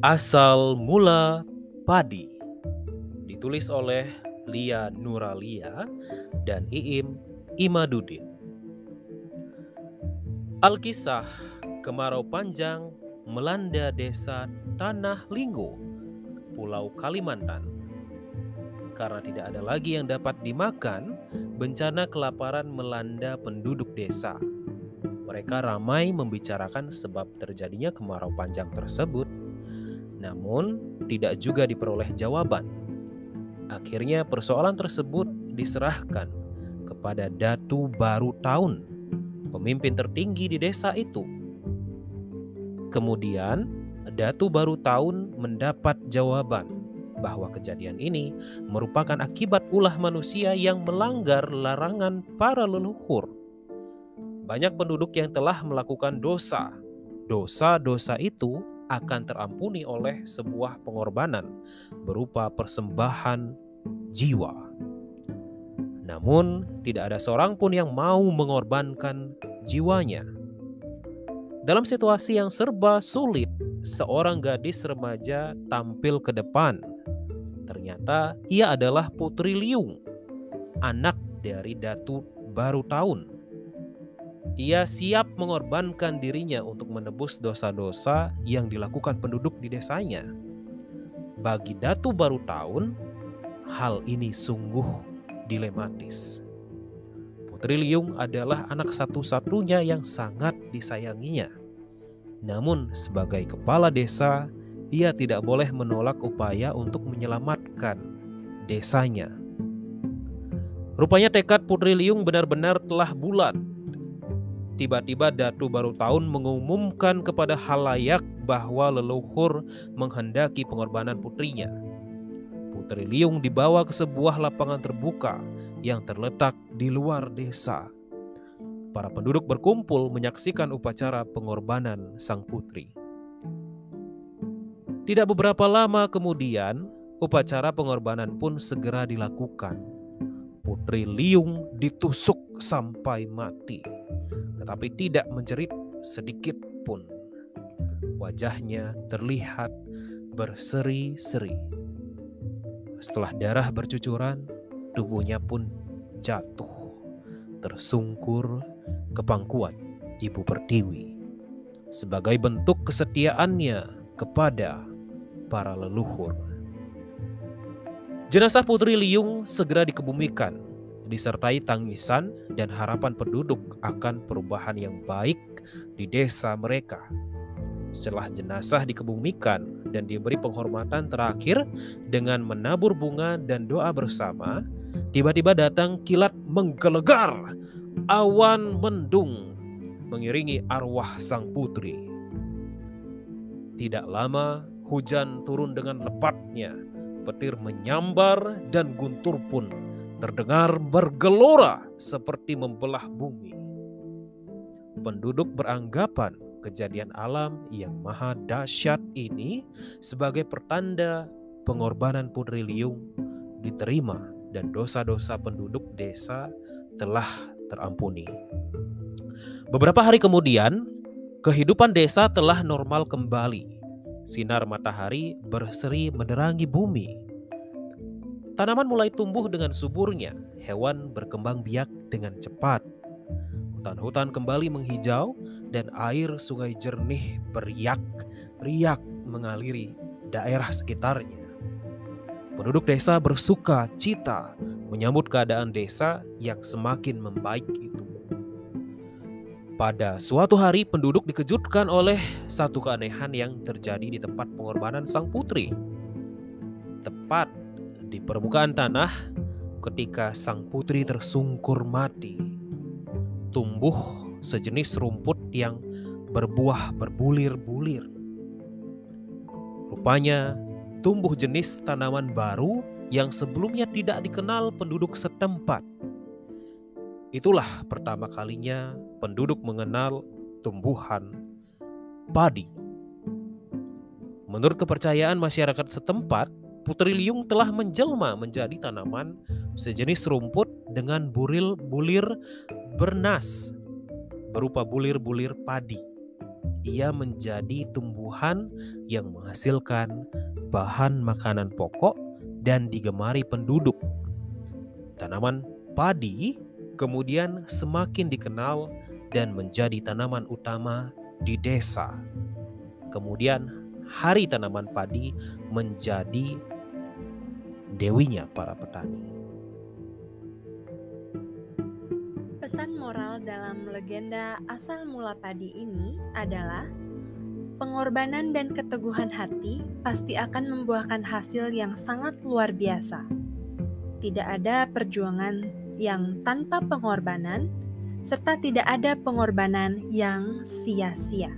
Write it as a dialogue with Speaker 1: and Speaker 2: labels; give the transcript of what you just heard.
Speaker 1: Asal Mula Padi Ditulis oleh Lia Nuralia dan Iim Imadudin Alkisah kemarau panjang melanda desa Tanah Linggo, Pulau Kalimantan. Karena tidak ada lagi yang dapat dimakan, bencana kelaparan melanda penduduk desa. Mereka ramai membicarakan sebab terjadinya kemarau panjang tersebut, namun tidak juga diperoleh jawaban. Akhirnya persoalan tersebut diserahkan kepada Datu Baru Tahun, pemimpin tertinggi di desa itu. Kemudian, Datu Baru Tahun mendapat jawaban bahwa kejadian ini merupakan akibat ulah manusia yang melanggar larangan para leluhur. Banyak penduduk yang telah melakukan dosa. Dosa-dosa itu akan terampuni oleh sebuah pengorbanan berupa persembahan jiwa. Namun, tidak ada seorang pun yang mau mengorbankan jiwanya. Dalam situasi yang serba sulit, seorang gadis remaja tampil ke depan. Ternyata ia adalah Putri Liung, anak dari Datu Baru Tahun ia siap mengorbankan dirinya untuk menebus dosa-dosa yang dilakukan penduduk di desanya. Bagi Datu Baru Tahun, hal ini sungguh dilematis. Putri Liung adalah anak satu-satunya yang sangat disayanginya. Namun, sebagai kepala desa, ia tidak boleh menolak upaya untuk menyelamatkan desanya. Rupanya tekad Putri Liung benar-benar telah bulat tiba-tiba Datu Baru Tahun mengumumkan kepada halayak bahwa leluhur menghendaki pengorbanan putrinya. Putri Liung dibawa ke sebuah lapangan terbuka yang terletak di luar desa. Para penduduk berkumpul menyaksikan upacara pengorbanan sang putri. Tidak beberapa lama kemudian, upacara pengorbanan pun segera dilakukan. Putri Liung ditusuk sampai mati tetapi tidak menjerit sedikit pun. Wajahnya terlihat berseri-seri. Setelah darah bercucuran, tubuhnya pun jatuh, tersungkur ke pangkuan Ibu Pertiwi sebagai bentuk kesetiaannya kepada para leluhur. Jenazah Putri Liung segera dikebumikan disertai tangisan dan harapan penduduk akan perubahan yang baik di desa mereka. Setelah jenazah dikebumikan dan diberi penghormatan terakhir dengan menabur bunga dan doa bersama, tiba-tiba datang kilat menggelegar, awan mendung mengiringi arwah sang putri. Tidak lama, hujan turun dengan lepatnya, petir menyambar dan guntur pun terdengar bergelora seperti membelah bumi. Penduduk beranggapan kejadian alam yang maha dahsyat ini sebagai pertanda pengorbanan Putri Liung diterima dan dosa-dosa penduduk desa telah terampuni. Beberapa hari kemudian, kehidupan desa telah normal kembali. Sinar matahari berseri menerangi bumi Tanaman mulai tumbuh dengan suburnya, hewan berkembang biak dengan cepat. Hutan-hutan kembali menghijau dan air sungai jernih beriak-riak mengaliri daerah sekitarnya. Penduduk desa bersuka cita menyambut keadaan desa yang semakin membaik itu. Pada suatu hari penduduk dikejutkan oleh satu keanehan yang terjadi di tempat pengorbanan sang putri. Tepat di permukaan tanah ketika sang putri tersungkur mati. Tumbuh sejenis rumput yang berbuah berbulir-bulir. Rupanya tumbuh jenis tanaman baru yang sebelumnya tidak dikenal penduduk setempat. Itulah pertama kalinya penduduk mengenal tumbuhan padi. Menurut kepercayaan masyarakat setempat, Putri Liung telah menjelma menjadi tanaman sejenis rumput dengan buril bulir bernas berupa bulir-bulir padi. ia menjadi tumbuhan yang menghasilkan bahan makanan pokok dan digemari penduduk. Tanaman padi kemudian semakin dikenal dan menjadi tanaman utama di desa. Kemudian, hari tanaman padi menjadi dewinya para petani.
Speaker 2: Pesan moral dalam legenda asal mula padi ini adalah pengorbanan dan keteguhan hati pasti akan membuahkan hasil yang sangat luar biasa. Tidak ada perjuangan yang tanpa pengorbanan, serta tidak ada pengorbanan yang sia-sia.